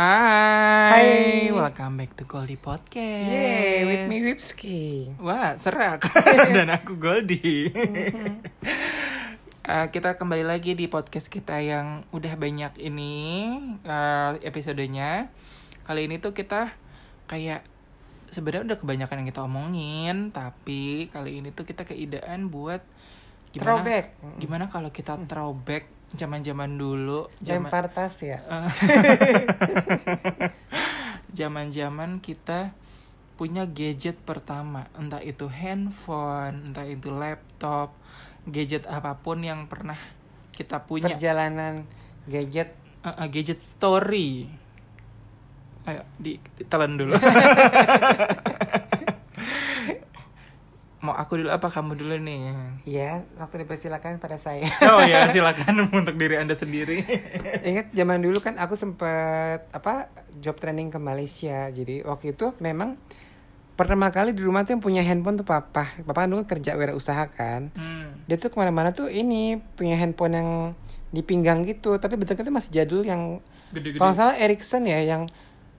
Hai, Hai. welcome back to Goldie Podcast. Yeay, with me Wipski. Wah, serak. Dan aku Goldie. Eh, kita kembali lagi di podcast kita yang udah banyak ini eh, episodenya. Kali ini tuh kita kayak sebenarnya udah kebanyakan yang kita omongin, tapi kali ini tuh kita keidaan buat gimana Throwback. gimana kalau kita throwback zaman-zaman dulu, zaman Lempar tas ya. zaman-zaman kita punya gadget pertama, entah itu handphone, entah itu laptop, gadget apa pun yang pernah kita punya, Perjalanan gadget. Uh, uh, gadget story. Ayo, di- ditelan dulu. Mau aku dulu apa kamu dulu nih? Ya, waktu dipersilakan pada saya. Oh ya, silakan untuk diri anda sendiri. Ingat zaman dulu kan aku sempet apa job training ke Malaysia. Jadi waktu itu memang pertama kali di rumah tuh yang punya handphone tuh papa. Papa dulu kerja wirausaha kan. Hmm. Dia tuh ke mana-mana tuh ini punya handphone yang di pinggang gitu. Tapi bentuknya tuh masih jadul yang Gede-gede. Kalau nggak salah Ericsson ya yang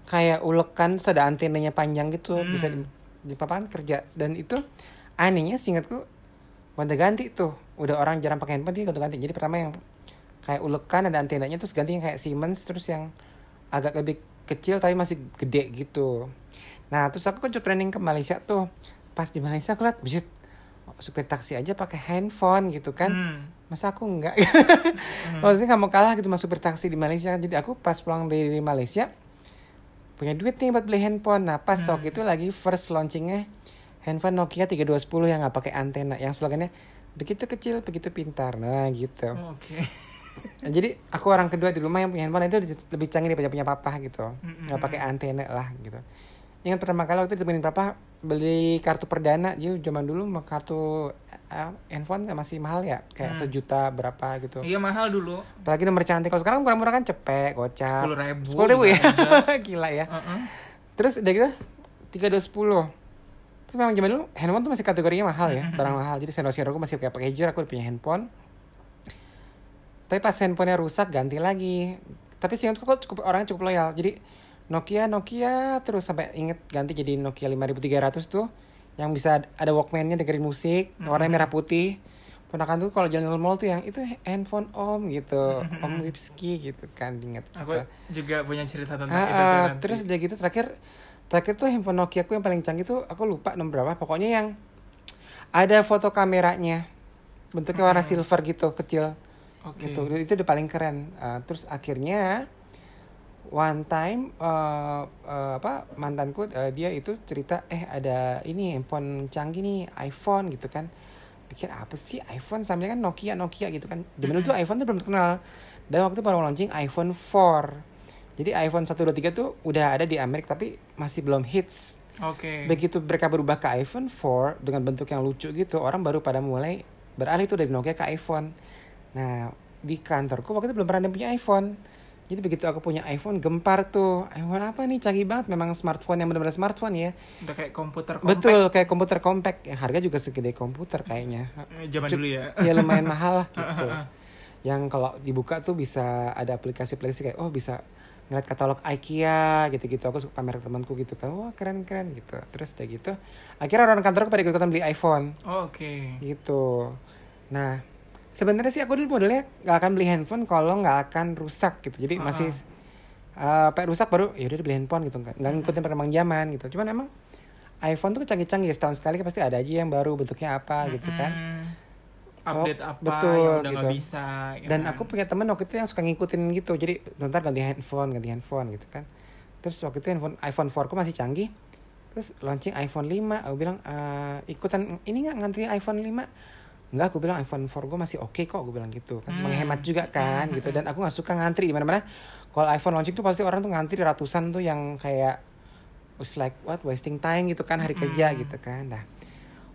kayak ulekan terus ada antenanya panjang gitu Hmm. bisa di, di papan kerja dan itu anehnya singkatku gonta ganti tuh. Udah orang jarang pakai handphone dia gonta ganti jadi pertama yang kayak ulekan ada antenanya terus ganti yang kayak Siemens terus yang agak lebih kecil tapi masih gede gitu. Nah terus aku kan job training ke Malaysia tuh. Pas di Malaysia aku buset supir taksi aja pakai handphone gitu kan. Hmm. masa aku enggak? Maksudnya nggak mau kalah gitu sama supir taksi di Malaysia jadi aku pas pulang dari Malaysia punya duit nih buat beli handphone. Nah pas Hmm. waktu itu lagi first launchingnya handphone Nokia 3210 yang nggak pakai antena yang slogannya begitu kecil begitu pintar. Nah gitu. Oke. Nah, jadi aku orang kedua di rumah yang punya handphone itu lebih canggih daripada punya papa gitu. Nggak pakai antena lah gitu. Ingat pertama kali waktu itu ditemenin papa beli kartu perdana. Jadi zaman dulu mah kartu eh, handphone masih mahal ya? Kayak Hmm. sejuta berapa gitu. Iya mahal dulu. apalagi nomor cantik. Kalau sekarang murah-murah kan cepet gocap. 10.000, sepuluh ribu ya? gila ya. Uh-uh. terus udah gitu tiga dua sepuluh terus memang zaman dulu handphone tuh masih kategorinya mahal ya barang mahal. Jadi senior senior aku masih kayak pager aku udah punya handphone. Tapi pas handphonenya rusak ganti lagi. Tapi sih aku cukup orangnya cukup loyal. Jadi Nokia Nokia terus sampai inget ganti jadi Nokia 5300 tuh yang bisa ada Walkman-nya dengerin musik warnanya merah putih. Ponakan tuh kalau jalan mall tuh yang itu handphone om gitu om Wipski gitu kan inget Aku gitu. juga punya cerita tentang Ah, itu ah, terus udah gitu terakhir terakhir tuh handphone Nokia aku yang paling canggih tuh aku lupa nomor berapa. Pokoknya yang ada foto kameranya. Bentuknya warna silver gitu kecil. Oke. gitu. Itu udah paling keren. Ah, terus akhirnya one time eh, eh, apa mantanku eh, dia itu cerita eh ada ini handphone canggih nih iPhone gitu kan. Pikir apa sih iPhone? Samanya kan Nokia Nokia gitu kan. Di tuh iPhone tuh belum terkenal. Dan waktu itu baru launching iPhone 4 jadi iPhone 1 2 3 tuh udah ada di Amerika tapi masih belum hits. Oke. begitu mereka berubah ke iPhone 4 dengan bentuk yang lucu gitu orang baru pada mulai beralih tuh dari Nokia ke iPhone. Nah di kantorku waktu itu belum pernah ada yang punya iPhone. Jadi begitu aku punya iPhone gempar tuh. iPhone apa nih? Canggih banget memang smartphone yang benar-benar smartphone ya. Udah kayak komputer compact. betul kayak komputer compact. Yang harga juga segede komputer kayaknya. Eh, Zaman dulu ya. ya lumayan mahal lah gitu. Yang kalau dibuka tuh bisa ada aplikasi-aplikasi kayak oh bisa ngeliat katalog IKEA gitu-gitu. Aku suka pamer ke temanku gitu kan. Wah keren-keren gitu. Terus udah gitu akhirnya orang kantor pada ikutan beli iPhone. Oh, Oke. gitu. Nah sebenarnya sih aku dulu modelnya nggak akan beli handphone kalau nggak akan rusak gitu. Jadi Ah, masih uh, rusak baru ya udah beli handphone gitu nggak nggak ngikutin perkembangan zaman gitu. Cuman emang iPhone tuh canggih-canggih setahun sekali pasti ada aja yang baru bentuknya apa gitu kan. Mm, Update Oh, apa betul, yang udah gitu. bisa. ya dan kan? aku punya temen waktu itu yang suka ngikutin gitu jadi bentar ganti handphone ganti handphone gitu kan terus waktu itu handphone iPhone 4 ku masih canggih terus launching iPhone 5 aku bilang "Eh, ikutan ini nggak ngantri iPhone 5 Enggak, aku bilang iPhone 4 gue masih oke kok, gue bilang gitu kan, Hmm. menghemat juga kan, gitu. Dan aku nggak suka ngantri di mana-mana. Kalau iPhone launching tuh pasti orang tuh ngantri ratusan tuh yang kayak was like what wasting time gitu kan hari kerja gitu kan. Nah,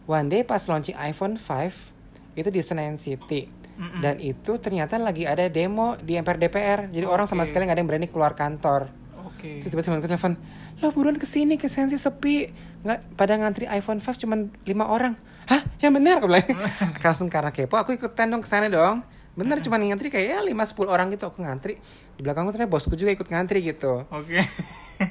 one day pas launching iPhone 5 itu di Senayan City Mm-mm. dan itu ternyata lagi ada demo di MPR DPR. Jadi orang sama sekali nggak ada yang berani keluar kantor. Oke. Terus tiba-tiba temanku telepon, lo buruan ke sini ke Sensi sepi, nggak pada ngantri iPhone 5 cuman lima orang. Hah, yang benar aku bilang. langsung karena kepo, aku ikutan dong ke sana dong. bener cuma ngantri kayak ya lima sepuluh orang gitu aku ngantri di belakangku ternyata bosku juga ikut ngantri gitu Oke.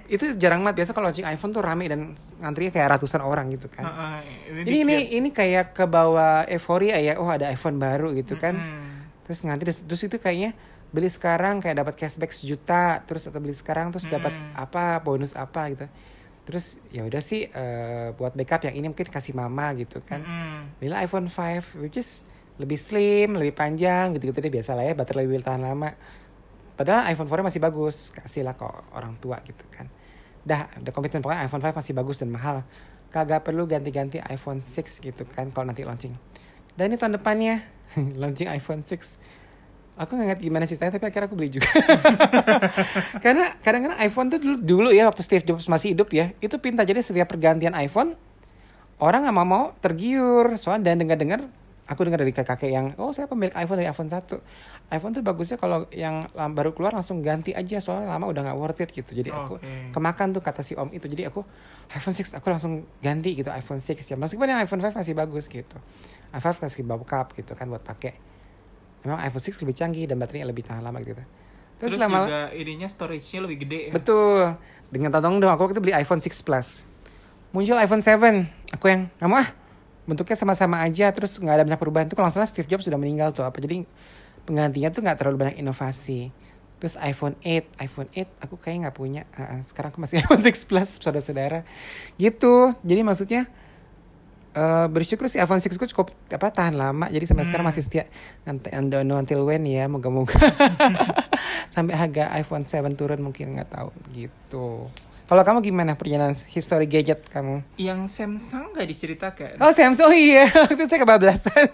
Itu jarang banget. Biasa kalau launching iPhone tuh rame dan ngantrinya kayak ratusan orang gitu kan. Heeh, ini ini ini kayak ke bawah euforia ya. Oh ada iPhone baru gitu kan. Hmm. terus ngantri terus, terus itu kayaknya beli sekarang kayak dapat cashback sejuta terus atau beli sekarang terus dapat Mm. apa bonus apa gitu. Terus ya udah sih eh, buat backup yang ini mungkin kasih mama gitu kan. Mm-mm. belilah iPhone 5 which is lebih slim lebih panjang gitu gitu deh biasa lah ya baterai lebih tahan lama padahal iPhone 4 masih bagus. Kasih lah kok orang tua gitu kan. Dah udah komitmen pokoknya iPhone 5 masih bagus dan mahal. Kagak perlu ganti-ganti iPhone 6 gitu kan kalau nanti launching. Dan ini tahun depannya launching iPhone 6 aku nggak ngerti gimana ceritanya tapi akhirnya aku beli juga. Karena kadang-kadang iPhone tuh dulu, dulu ya waktu Steve Jobs masih hidup ya itu pintar. Jadi setiap pergantian iPhone orang nggak mau mau tergiur. Soalnya dan dengar-dengar aku dengar dari kakek yang oh saya pemilik iPhone dari iPhone 1 iPhone tuh bagusnya kalau yang baru keluar langsung ganti aja soalnya lama udah nggak worth it gitu. Jadi aku Oke. kemakan tuh kata si om itu. Jadi aku iPhone 6 aku langsung ganti gitu iPhone 6 ya meskipun yang iPhone 5 masih bagus gitu. iPhone 5 kasih backup gitu kan buat pakai. Memang iPhone 6 lebih canggih dan baterainya lebih tahan lama gitu. Terus, terus, lama juga ininya storage-nya lebih gede ya. betul. Dengan tolong dong aku waktu itu beli iPhone 6 Plus. Muncul iPhone 7 aku yang nggak mau ah bentuknya sama-sama aja terus nggak ada banyak perubahan. Tuh kalau salah Steve Jobs sudah meninggal tuh apa. Jadi penggantinya tuh nggak terlalu banyak inovasi. Terus iPhone 8 iPhone 8 aku kayak nggak punya. Ah, sekarang aku masih iPhone 6 Plus saudara-saudara. Gitu. Jadi maksudnya eh bersyukur sih iPhone 6 ku cukup apa tahan lama. Jadi sampai sekarang Hmm. masih setia. Nanti and don't know until when ya moga-moga. Sampai harga iPhone 7 turun mungkin nggak tahu. Gitu kalau kamu gimana perjalanan history gadget kamu? Yang Samsung nggak diceritakan. Oh Samsung. Oh iya. Waktu itu saya kebablasan.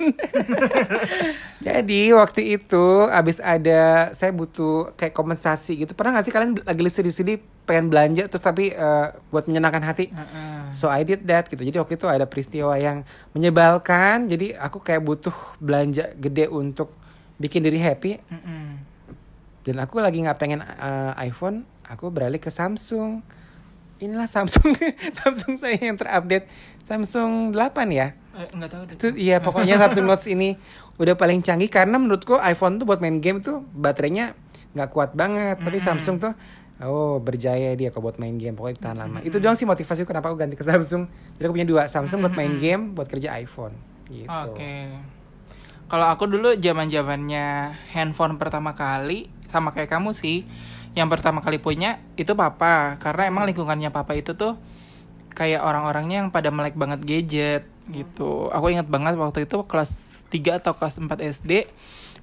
Jadi waktu itu Abis ada Saya butuh kayak kompensasi gitu. Pernah gak sih kalian lagi di sini Pengen belanja Terus tapi eh, Buat menyenangkan hati? Heeh. So I did that gitu. Jadi waktu itu ada peristiwa yang Menyebalkan. Jadi aku kayak butuh Belanja gede untuk Bikin diri happy. Mm-mm. Dan aku lagi gak pengen eh, iPhone Aku beralih ke Samsung Inilah Samsung Samsung saya yang terupdate. Samsung 8 ya? Eh, nggak tahu deh. itu iya pokoknya Samsung Note ini udah paling canggih karena menurutku iPhone tuh buat main game tuh baterainya nggak kuat banget. Tapi Mm-mm. Samsung tuh oh berjaya dia kalau buat main game pokoknya tahan lama. Itu doang sih motivasi kenapa aku ganti ke Samsung. Jadi aku punya dua Samsung buat main game buat kerja iPhone. Gitu. Oke. Kalau aku dulu zaman zamannya handphone pertama kali sama kayak kamu sih, yang pertama kali punya itu papa, karena emang lingkungannya papa itu tuh kayak orang-orangnya yang pada melek banget gadget gitu. Aku ingat banget waktu itu kelas 3 atau kelas 4 SD,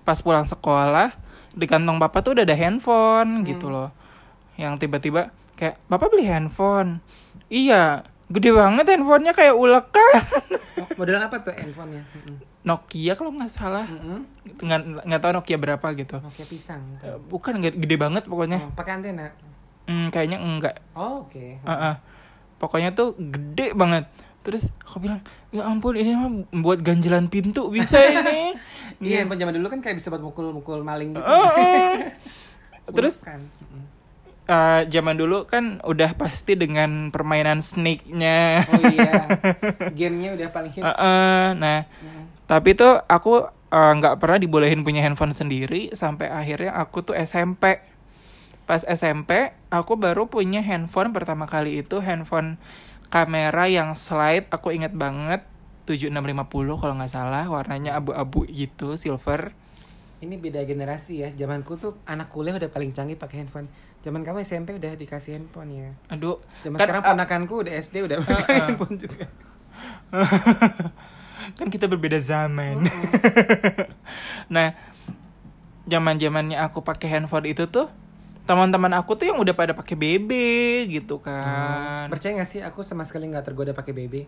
pas pulang sekolah di kantong papa tuh udah ada handphone gitu loh. Yang tiba-tiba kayak, "Papa beli handphone." Iya, gede banget handphonenya kayak ulek kan. Oh, model apa tuh handphonenya. Nokia kalau nggak salah. Mm-mm. nggak nggak tahu Nokia berapa gitu. Nokia pisang. Eh, bukan gede, banget pokoknya. Oh, pakai antena? Hmm, kayaknya enggak. Oh, oke. Heeh. pokoknya tuh gede banget. Terus aku bilang ya ampun ini mah buat ganjelan pintu bisa ini. Iya handphone zaman dulu kan kayak bisa buat mukul-mukul maling gitu. Heeh. terus kan Eh, zaman dulu kan udah pasti dengan permainan snake-nya oh iya gamenya udah paling hits Heeh, nah Mm-mm. Tapi tuh aku eh, nggak pernah dibolehin punya handphone sendiri sampai akhirnya aku tuh SMP. Pas SMP aku baru punya handphone pertama kali itu handphone kamera yang slide. Aku inget banget 7650 kalau nggak salah warnanya abu-abu gitu silver. Ini beda generasi ya. Zamanku tuh anak kuliah udah paling canggih pakai handphone. Zaman kamu SMP udah dikasih handphone ya. Aduh, Zaman Kan, sekarang ah, ponakanku udah SD udah pakai ah. handphone juga. kan kita berbeda zaman. nah, zaman zamannya aku pakai handphone itu tuh teman-teman aku tuh yang udah pada pakai BB gitu kan. Percaya gak sih aku sama sekali nggak tergoda pakai BB.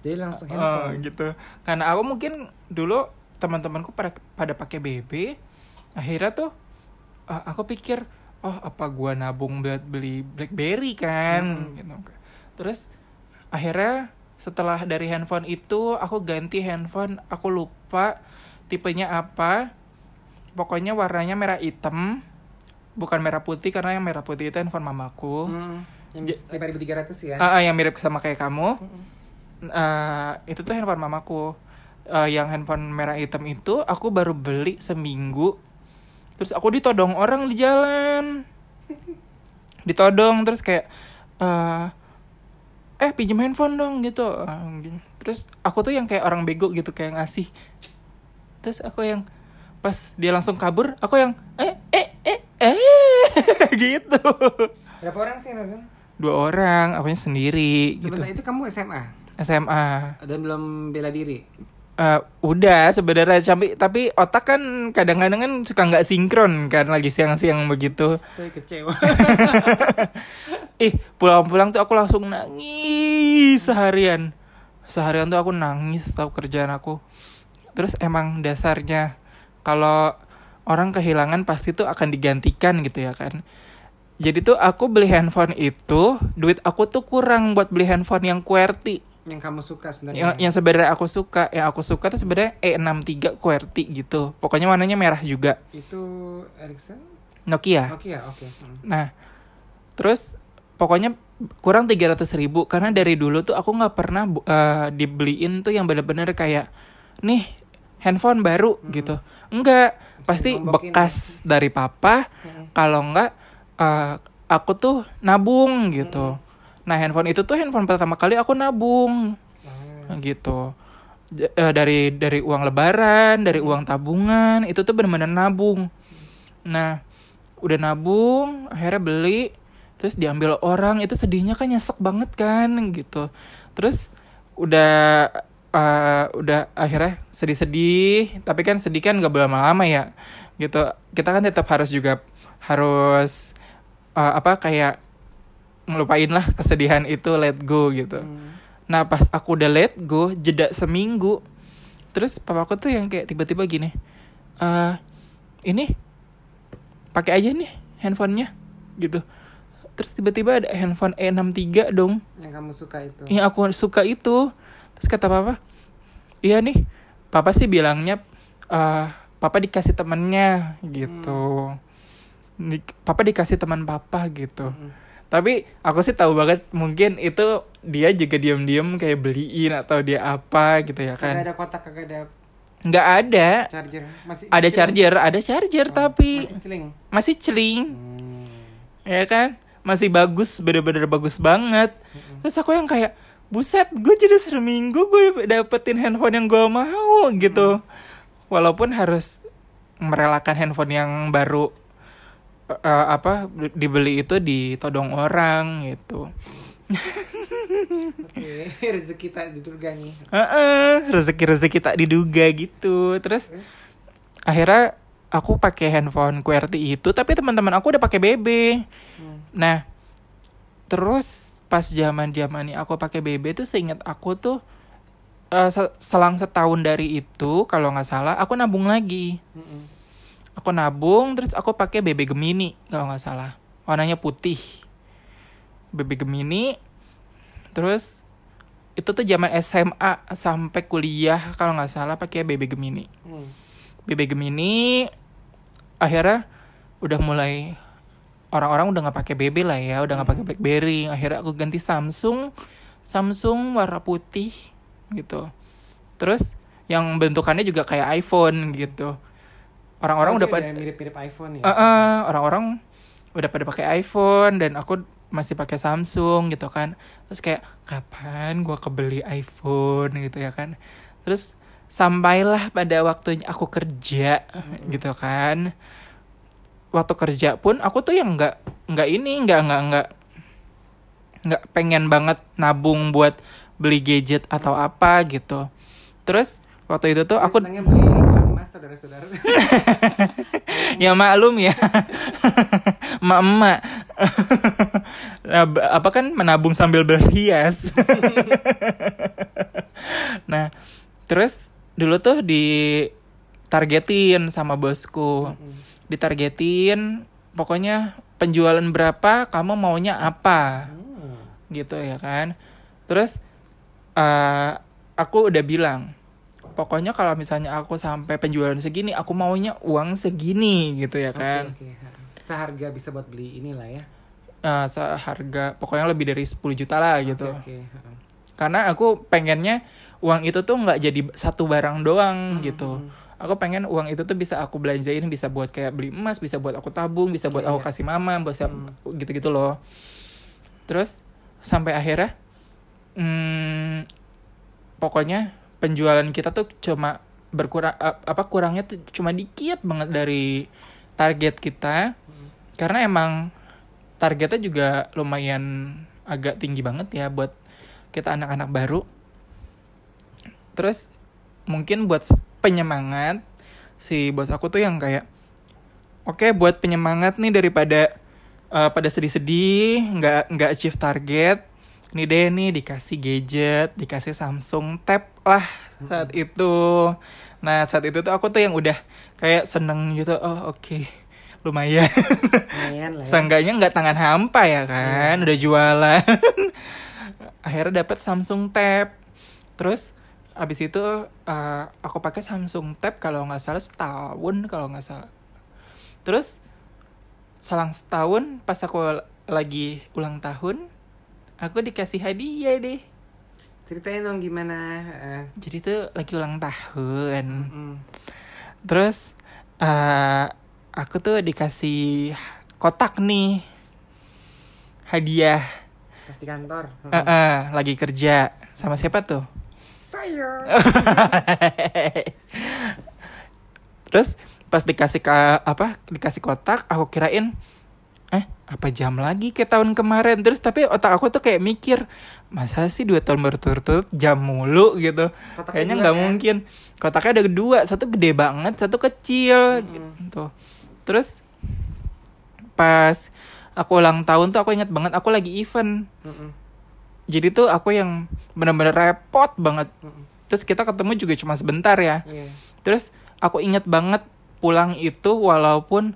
Jadi langsung Oh, handphone. gitu. Karena aku mungkin dulu teman-temanku pada pada pakai BB. Akhirnya tuh ah, aku pikir, oh apa gua nabung buat beli BlackBerry kan Hmm. gitu. Terus akhirnya setelah dari handphone itu aku ganti handphone, aku lupa tipenya apa. Pokoknya warnanya merah hitam. Bukan merah putih karena yang merah putih itu handphone mamaku. Hmm, yang 5300 ya. Ah, ah, yang mirip sama kayak kamu. Eh, itu tuh handphone mamaku eh, yang handphone merah hitam itu aku baru beli seminggu terus aku ditodong orang di jalan ditodong terus kayak eh eh pinjam handphone dong gitu gitu. terus aku tuh yang kayak orang bego gitu kayak ngasih terus aku yang pas dia langsung kabur aku yang eh eh eh eh gitu Berapa orang sih Nurul? dua orang akunya sendiri gitu Sebentar itu kamu SMA SMA dan belum bela diri. Eh, udah sebenarnya tapi tapi otak kan kadang-kadang kan suka nggak sinkron kan lagi siang-siang begitu. Saya kecewa. ih pulang-pulang tuh aku langsung nangis seharian. Seharian tuh aku nangis tahu kerjaan aku. Terus emang dasarnya kalau orang kehilangan pasti tuh akan digantikan gitu ya kan. Jadi tuh aku beli handphone itu duit aku tuh kurang buat beli handphone yang QWERTY yang kamu suka yang, sebenarnya. yang sebenarnya aku suka yang aku suka tuh sebenarnya E63 QWERTY gitu pokoknya warnanya merah juga Itu Ericsson? Nokia Nokia, oke. Hmm. Nah, terus pokoknya kurang 300 ribu karena dari dulu tuh aku nggak pernah eh, dibeliin tuh yang bener-bener kayak nih handphone baru gitu. Enggak, pasti bekas dari papa. Hmm. Kalau enggak eh, aku tuh nabung gitu. Nah, handphone itu tuh handphone pertama kali aku nabung Ah. gitu. Eh, dari dari uang lebaran, dari uang tabungan, itu tuh bener-bener nabung. Nah, udah nabung, akhirnya beli, terus diambil orang, itu sedihnya kan nyesek banget kan gitu. Terus udah eh, udah akhirnya sedih-sedih, tapi kan sedih kan gak lama-lama ya, gitu. Kita kan tetap harus juga harus eh, apa kayak ngelupain lah kesedihan itu, let go gitu. Hmm. Nah pas aku udah let go jeda seminggu Terus papaku tuh yang kayak tiba-tiba gini eh Ini pakai aja nih handphonenya gitu Terus tiba-tiba ada handphone E63 dong Yang kamu suka itu. Yang aku suka itu Terus kata papa Iya nih Papa sih bilangnya eh Papa dikasih temennya gitu Di- Papa dikasih teman papa gitu Hmm. Tapi aku sih tahu banget mungkin itu dia juga diam-diam kayak beliin atau dia apa gitu ya kan ada kotak, kagak ada nggak ada charger. Masih ada celing. charger ada charger Oh, tapi masih celing. masih celing Hmm. ya kan masih bagus bener-bener bagus banget Mm-mm. terus aku yang kayak buset gue jadi seminggu gue dapetin handphone yang gue mau gitu walaupun harus merelakan handphone yang baru eh, apa dibeli itu ditodong orang gitu Oke, rezeki tak di surga nih. Heeh, rezeki-rezeki tak diduga gitu. Terus akhirnya aku pakai handphone QWERTY itu, tapi teman-teman aku udah pakai BB. Hmm. Nah, terus pas zaman zaman aku pakai BB tuh seingat aku tuh se- selang setahun dari itu kalau nggak salah aku nabung lagi. Mm-mm. Aku nabung terus aku pakai BB Gemini kalau nggak salah. Warnanya putih. BB Gemini. Terus itu tuh zaman SMA sampai kuliah kalau nggak salah pakai BB Gemini. Hmm. BB Gemini akhirnya udah mulai orang-orang udah nggak pakai BB lah ya, udah nggak pakai BlackBerry. Akhirnya aku ganti Samsung, Samsung warna putih gitu. Terus yang bentukannya juga kayak iPhone gitu. Orang-orang Oh, udah pada mirip-mirip iPhone ya. Eh, eh, orang-orang udah pada pakai iPhone dan aku masih pakai Samsung gitu kan. Terus kayak kapan gua kebeli iPhone? gitu ya kan. Terus sampailah pada waktunya aku kerja gitu kan. Waktu kerja pun aku tuh yang nggak nggak ini nggak nggak nggak nggak pengen banget nabung buat beli gadget atau apa gitu. Terus waktu itu tuh aku beli saudara-saudara. ya maklum ya. Emak-emak nah, b- apa kan menabung sambil berhias. Nah terus dulu tuh ditargetin sama bosku. Ditargetin pokoknya penjualan berapa kamu maunya apa. Hmm. gitu ya kan. Terus eh aku udah bilang pokoknya kalau misalnya aku sampai penjualan segini aku maunya uang segini gitu ya kan oke. Seharga bisa buat beli inilah ya. Eh, seharga pokoknya lebih dari 10 juta lah gitu oke. Heeh. karena aku pengennya uang itu tuh nggak jadi satu barang doang gitu aku pengen uang itu tuh bisa aku belanjain bisa buat kayak beli emas bisa buat aku tabung bisa buat Iya, aku iya. kasih mama bisa gitu-gitu loh terus sampai akhirnya hmm, pokoknya penjualan kita tuh cuma berkurang ap- apa kurangnya tuh cuma dikit banget dari target kita. Karena emang targetnya juga lumayan agak tinggi banget ya buat kita anak-anak baru. Terus mungkin buat penyemangat si bos aku tuh yang kayak oke buat penyemangat nih daripada eh, pada sedih-sedih nggak nggak achieve target ini deh nih dikasih gadget dikasih Samsung Tab lah saat itu nah saat itu tuh aku tuh yang udah kayak seneng gitu oh oke lumayan lumayan lah ya. Seenggaknya nggak tangan hampa ya kan, udah jualan. Akhirnya dapat Samsung Tab. Terus abis itu eh, aku pakai Samsung Tab kalau nggak salah setahun kalau nggak salah. Terus selang setahun pas aku lagi ulang tahun, aku dikasih hadiah deh. Ceritain dong gimana eh, Jadi tuh lagi ulang tahun. mm. Terus eh aku tuh dikasih kotak nih hadiah. pas di kantor Eh, eh, lagi kerja sama siapa tuh? saya Terus pas dikasih ke apa dikasih kotak aku kirain eh apa jam lagi kayak tahun kemarin? Terus tapi otak aku tuh kayak mikir masa sih dua tahun berturut-turut jam mulu? gitu. Kotaknya kayaknya nggak kan? mungkin. Kotaknya ada dua satu gede banget satu kecil gitu. Terus pas aku ulang tahun tuh aku inget banget aku lagi event. Mm-mm. jadi tuh aku yang bener-bener repot banget. Mm-mm. terus kita ketemu juga cuma sebentar ya. Iya. Terus aku inget banget pulang itu walaupun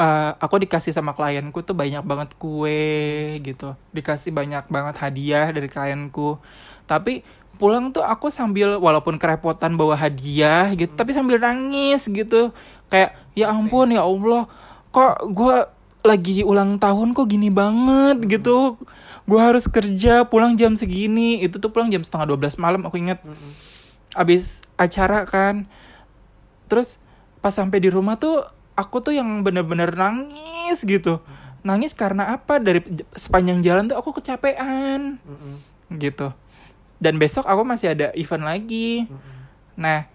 eh, aku dikasih sama klienku tuh banyak banget kue gitu. Dikasih banyak banget hadiah dari klienku. Tapi pulang tuh aku sambil walaupun kerepotan bawa hadiah gitu, tapi sambil nangis gitu. Kayak ya ampun ya Allah, kok gua lagi ulang tahun kok gini banget gitu. Gua harus kerja pulang jam segini. Itu tuh pulang jam setengah 12 malam aku inget Mm-mm. abis acara kan terus pas sampai di rumah tuh aku tuh yang bener-bener nangis gitu nangis karena apa dari sepanjang jalan tuh aku kecapean Mm-mm. gitu dan besok aku masih ada event lagi Mm-mm. nah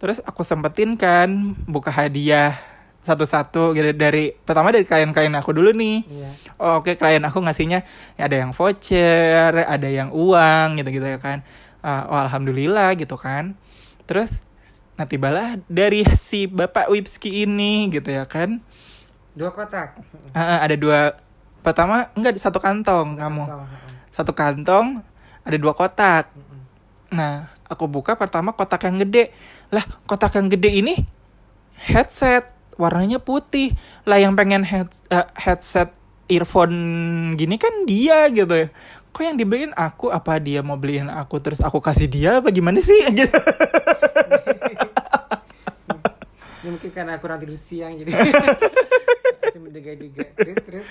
terus aku sempetin kan buka hadiah satu-satu gitu dari pertama dari klien-klien aku dulu nih Iya. Oh, Oke, klien aku ngasihnya ya ada yang voucher, ada yang uang gitu-gitu ya kan. Ah, oh, alhamdulillah gitu kan. Terus nah tibalah dari si Bapak Wipski ini gitu ya kan. Dua kotak. Ah, ada dua pertama enggak satu kantong kamu. Atau, heeh. Satu kantong ada dua kotak. Nah, aku buka pertama kotak yang gede. Lah, kotak yang gede ini headset warnanya putih. Lah yang pengen head, eh, headset earphone gini kan dia gitu ya. Kok yang dibeliin aku apa dia mau beliin aku terus aku kasih dia apa gimana sih gitu. Ya mungkin karena aku kurang tidur siang jadi masih menduga-duga. Terus terus.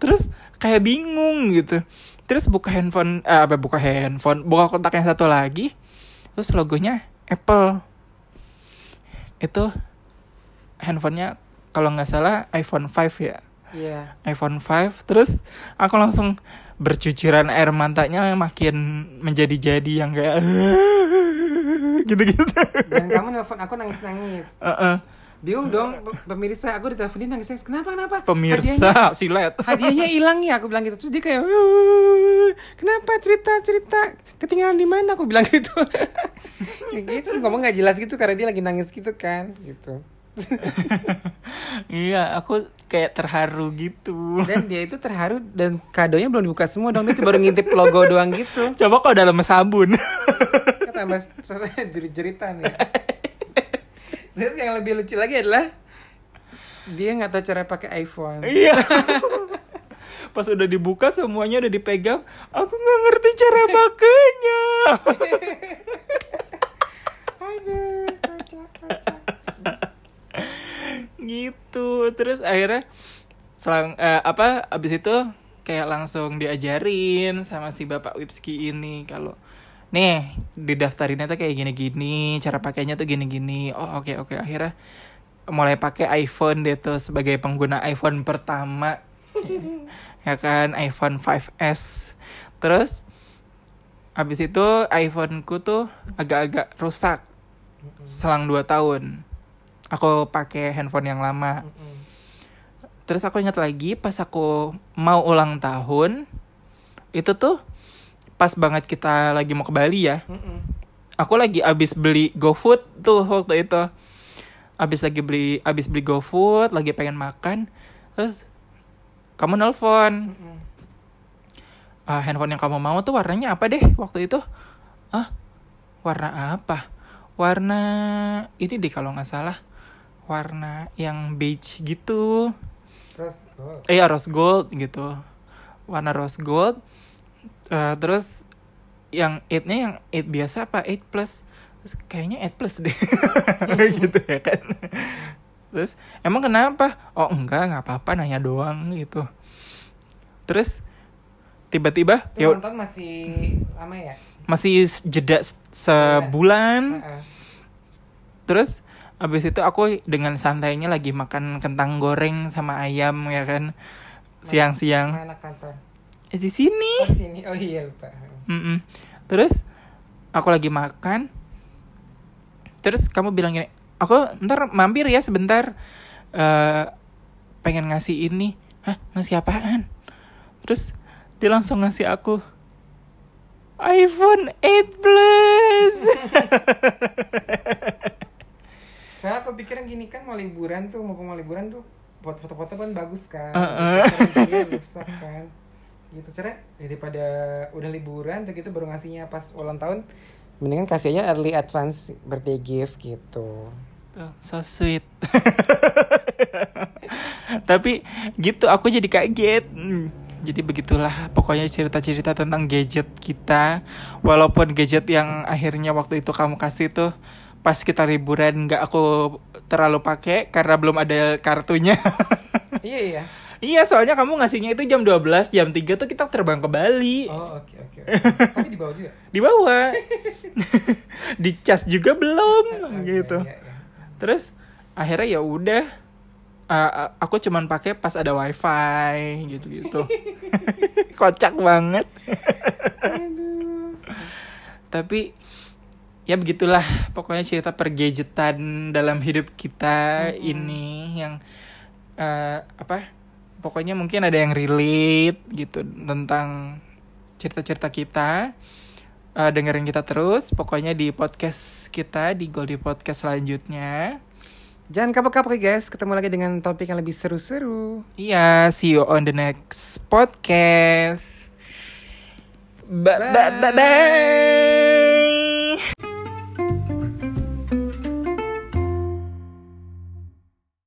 Terus kayak bingung gitu. Terus buka handphone eh, apa buka handphone, buka kotak yang satu lagi. Terus logonya Apple. Itu handphonenya kalau nggak salah iPhone 5 ya. Iya. iPhone 5 terus aku langsung bercucuran air matanya makin menjadi-jadi yang kayak gitu-gitu. Dan kamu nelfon aku nangis-nangis. Heeh. Bingung dong pe- pemirsa aku diteleponin nangis-nangis. Kenapa kenapa? Hadiahnya, Pemirsa silet. hadiahnya hilang ya aku bilang gitu. Terus dia kayak "Eh, kenapa cerita cerita ketinggalan di mana aku bilang gitu. ya gitu ngomong nggak jelas gitu karena dia lagi nangis gitu kan gitu. iya, aku kayak terharu gitu. Dan dia itu terharu dan kadonya belum dibuka semua dong dia tuh baru ngintip logo doang gitu. Coba kalau dalam sabun. Kan tambah jerit-jeritan ya. Terus yang lebih lucu lagi adalah dia nggak tahu cara pakai iPhone. Iya. Pas udah dibuka semuanya udah dipegang, aku nggak ngerti cara pakainya. Aduh, kocak, kocak. gitu. Terus akhirnya selang eh, apa abis itu kayak langsung diajarin sama si bapak Wipski ini kalau nih didaftarinnya tuh kayak gini-gini cara pakainya tuh gini-gini. Oh oke oke. Akhirnya mulai pakai iPhone deh tuh sebagai pengguna iPhone pertama. Ya kan iPhone 5s terus abis itu iPhoneku tuh agak-agak rusak selang 2 tahun. Aku pakai handphone yang lama. Terus aku ingat lagi pas aku mau ulang tahun itu tuh pas banget kita lagi mau ke Bali ya. Aku lagi abis beli GoFood tuh waktu itu. Abis lagi beli abis beli GoFood lagi pengen makan terus kamu nelpon ah handphone yang kamu mau tuh warnanya apa deh waktu itu? Ah warna apa? Warna ini deh kalau nggak salah. Warna yang beige gitu. Terus oh. eh ya rose gold gitu. Warna rose gold Eh, terus yang 8 nya yang 8 biasa apa? 8 plus? Terus kayaknya 8 plus deh. Gitu ya kan. Terus emang kenapa? Oh enggak nggak apa-apa nanya doang gitu. Terus tiba-tiba ya nonton masih lama ya? masih jeda se- sebulan. Heeh. terus abis itu aku dengan santainya lagi makan kentang goreng sama ayam ya kan. Siang-siang di sini. Oh sini. Oh iya lupa. Mm-mm. terus aku lagi makan. Terus kamu bilang gini aku ntar mampir ya sebentar. Eh pengen ngasih ini. Hah ngasih apaan? Terus dia langsung ngasih aku iPhone 8 Plus. Saya aku pikir gini kan mau liburan tuh, mau mau liburan tuh buat foto-foto kan bagus kan. Rusak kan. Gitu cara daripada udah liburan tuh gitu baru ngasihnya pas ulang tahun. Mendingan kasihnya early advance birthday gift gitu. Tuh, so sweet. Tapi gitu aku jadi kaget. Hmm, jadi begitulah pokoknya cerita-cerita tentang gadget kita. Walaupun gadget yang akhirnya waktu itu kamu kasih tuh pas kita liburan nggak aku terlalu pakai karena belum ada kartunya. Iya iya. Iya soalnya kamu ngasihnya itu jam 12 jam 3 tuh kita terbang ke Bali Oh oke oke. oke. Tapi di bawah juga. dibawa dicas juga belum Oh, gitu iya, iya, iya. terus akhirnya ya udah uh, aku cuman pakai pas ada wifi gitu gitu kocak banget Aduh. tapi ya begitulah pokoknya cerita pergadgetan dalam hidup kita ini yang uh, apa pokoknya mungkin ada yang relate gitu tentang cerita-cerita kita uh, dengerin kita terus pokoknya di podcast kita di Goldie Podcast selanjutnya Jangan kapok-kapok ya guys, ketemu lagi dengan topik yang lebih seru-seru. Iya, see you on the next podcast. Bye bye bye. bye.